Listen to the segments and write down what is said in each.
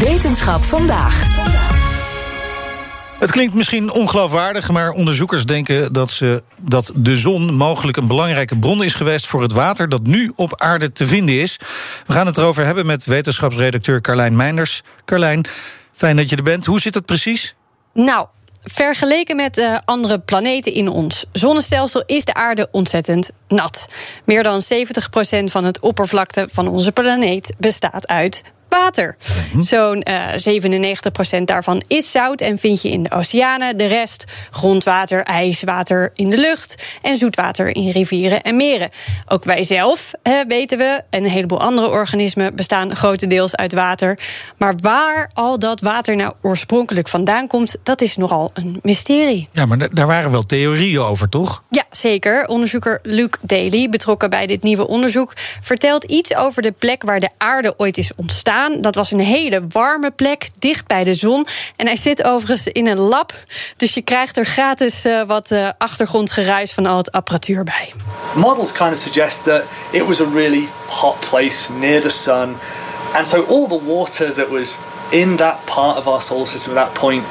Wetenschap vandaag. Het klinkt misschien ongeloofwaardig, maar onderzoekers denken dat, ze, dat de zon mogelijk een belangrijke bron is geweest voor het water dat nu op aarde te vinden is. We gaan het erover hebben met wetenschapsredacteur Carlijn Meinders. Carlijn, fijn dat je er bent. Hoe zit het precies? Nou, vergeleken met uh, andere planeten in ons zonnestelsel is de aarde ontzettend nat. Meer dan 70% van het oppervlakte van onze planeet bestaat uit water. Zo'n uh, 97% daarvan is zout en vind je in de oceanen. De rest grondwater, ijswater in de lucht en zoetwater in rivieren en meren. Ook wij zelf, weten we, en een heleboel andere organismen bestaan grotendeels uit water. Maar waar al dat water nou oorspronkelijk vandaan komt, dat is nogal een mysterie. Ja, maar daar waren wel theorieën over, toch? Ja, zeker. Onderzoeker Luke Daly, betrokken bij dit nieuwe onderzoek, vertelt iets over de plek waar de aarde ooit is ontstaan. Dat was een hele warme plek, dicht bij de zon. En hij zit overigens in een lab. Dus je krijgt er gratis uh, wat uh, achtergrondgeruis van al het apparatuur bij. Models kind of suggest that it was a really hot place near the sun. And so all the water that was in that part of our solar system at that point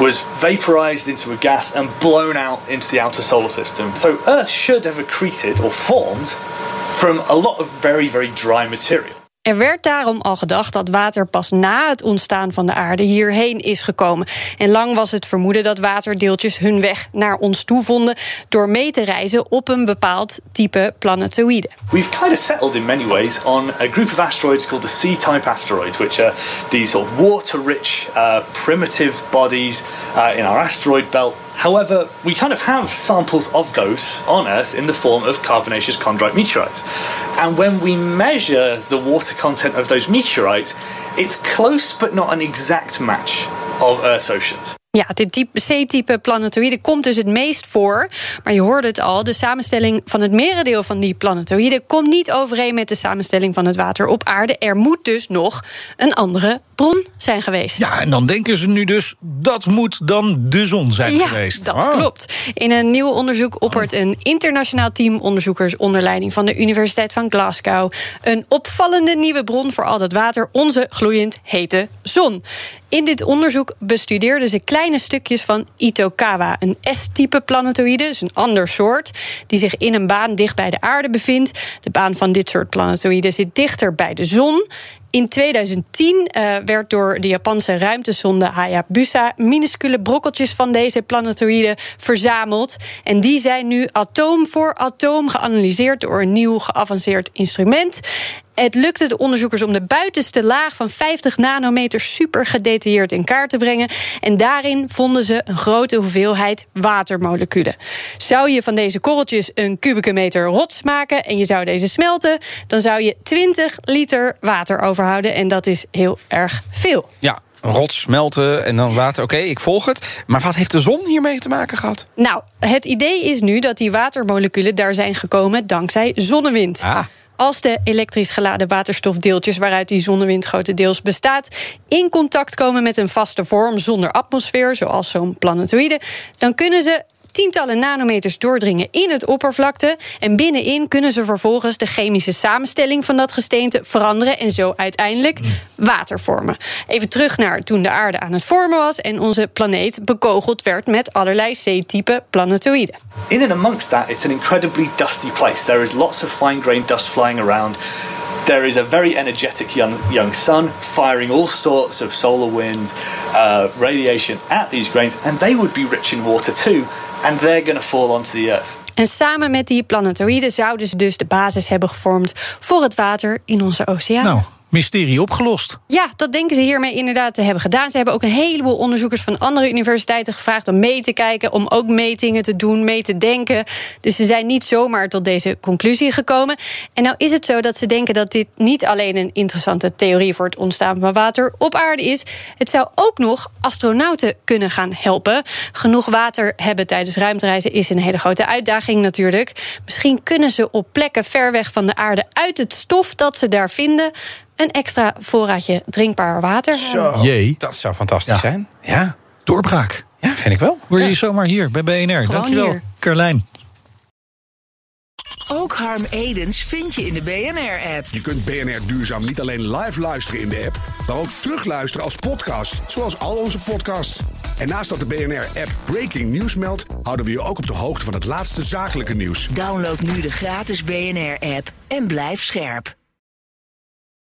was vaporized into a gas and blown out into the outer solar system. So Earth should have accreted or formed from a lot of very, very dry material. Er werd daarom al gedacht dat water pas na het ontstaan van de aarde hierheen is gekomen. En lang was het vermoeden dat waterdeeltjes hun weg naar ons toe vonden door mee te reizen op een bepaald type planetoïde. We've kind of settled in many ways on a group of asteroids called the C-type asteroids, which are these sort of water-rich, uh, primitive bodies uh, in our asteroid belt. However, we kind of have samples of those on Earth in the form of carbonaceous chondrite meteorites. And when we measure the water content of those meteorites, it's close but not an exact match of Earth's oceans. Ja, dit type, C-type planetoïde komt dus het meest voor. Maar je hoorde het al, de samenstelling van het merendeel van die planetoïden komt niet overeen met de samenstelling van het water op aarde. Er moet dus nog een andere bron zijn geweest. Ja, en dan denken ze nu dus dat moet dan de zon zijn ja, geweest. Dat ah. klopt. In een nieuw onderzoek oppert een internationaal team onderzoekers onder leiding van de Universiteit van Glasgow een opvallende nieuwe bron voor al dat water, onze gloeiend hete zon. In dit onderzoek bestudeerden ze kleine stukjes van Itokawa, een S-type planetoïde, dus een ander soort, die zich in een baan dicht bij de aarde bevindt. De baan van dit soort planetoïden zit dichter bij de zon. In 2010 uh, werd door de Japanse ruimtesonde Hayabusa minuscule brokkeltjes van deze planetoïden verzameld. En die zijn nu atoom voor atoom geanalyseerd door een nieuw geavanceerd instrument. Het lukte de onderzoekers om de buitenste laag van 50 nanometer super gedetailleerd in kaart te brengen. En daarin vonden ze een grote hoeveelheid watermoleculen. Zou je van deze korreltjes een kubieke meter rots maken en je zou deze smelten, dan zou je 20 liter water overhouden. En dat is heel erg veel. Ja, rots smelten en dan water. Oké, okay, ik volg het. Maar wat heeft de zon hiermee te maken gehad? Nou, het idee is nu dat die watermoleculen daar zijn gekomen dankzij zonnewind. Ah. Als de elektrisch geladen waterstofdeeltjes waaruit die zonnewind grotendeels bestaat, in contact komen met een vaste vorm zonder atmosfeer, zoals zo'n planetoïde, dan kunnen ze tientallen nanometers doordringen in het oppervlakte. En binnenin kunnen ze vervolgens de chemische samenstelling van dat gesteente veranderen. En zo uiteindelijk water vormen. Even terug naar toen de aarde aan het vormen was en onze planeet bekogeld werd met allerlei C-type planetoïden. In and amongst that, it's an incredibly dusty place. There is lots of fine-grained dust flying around. There is a very energetic young, young sun firing all sorts of solar wind, uh, radiation at these grains, and they would be rich in water too. And they're going to fall onto the earth. En samen met die planetoïden zouden ze dus de basis hebben gevormd voor het water in onze oceaan. Nou, mysterie opgelost. Ja, dat denken ze hiermee inderdaad te hebben gedaan. Ze hebben ook een heleboel onderzoekers van andere universiteiten gevraagd om mee te kijken, om ook metingen te doen, mee te denken. Dus ze zijn niet zomaar tot deze conclusie gekomen. En nou is het zo dat ze denken dat dit niet alleen een interessante theorie voor het ontstaan van water op aarde is. Het zou ook nog astronauten kunnen gaan helpen. Genoeg water hebben tijdens ruimtereizen is een hele grote uitdaging natuurlijk. Misschien kunnen ze op plekken ver weg van de aarde uit het stof dat ze daar vinden een extra voorraadje drinkbaar water. Zo, Jee. dat zou fantastisch Ja. zijn. Ja, Doorbraak. ja, vind ik wel. Hoor je Ja. zomaar hier bij BNR. Dankjewel, hier. Carlijn. Ook Harm Edens vind je in de BNR-app. Je kunt BNR Duurzaam niet alleen live luisteren in de app, maar ook terugluisteren als podcast, zoals al onze podcasts. En naast dat de BNR-app Breaking News meldt, houden we je ook op de hoogte van het laatste zakelijke nieuws. Download nu de gratis BNR-app en blijf scherp.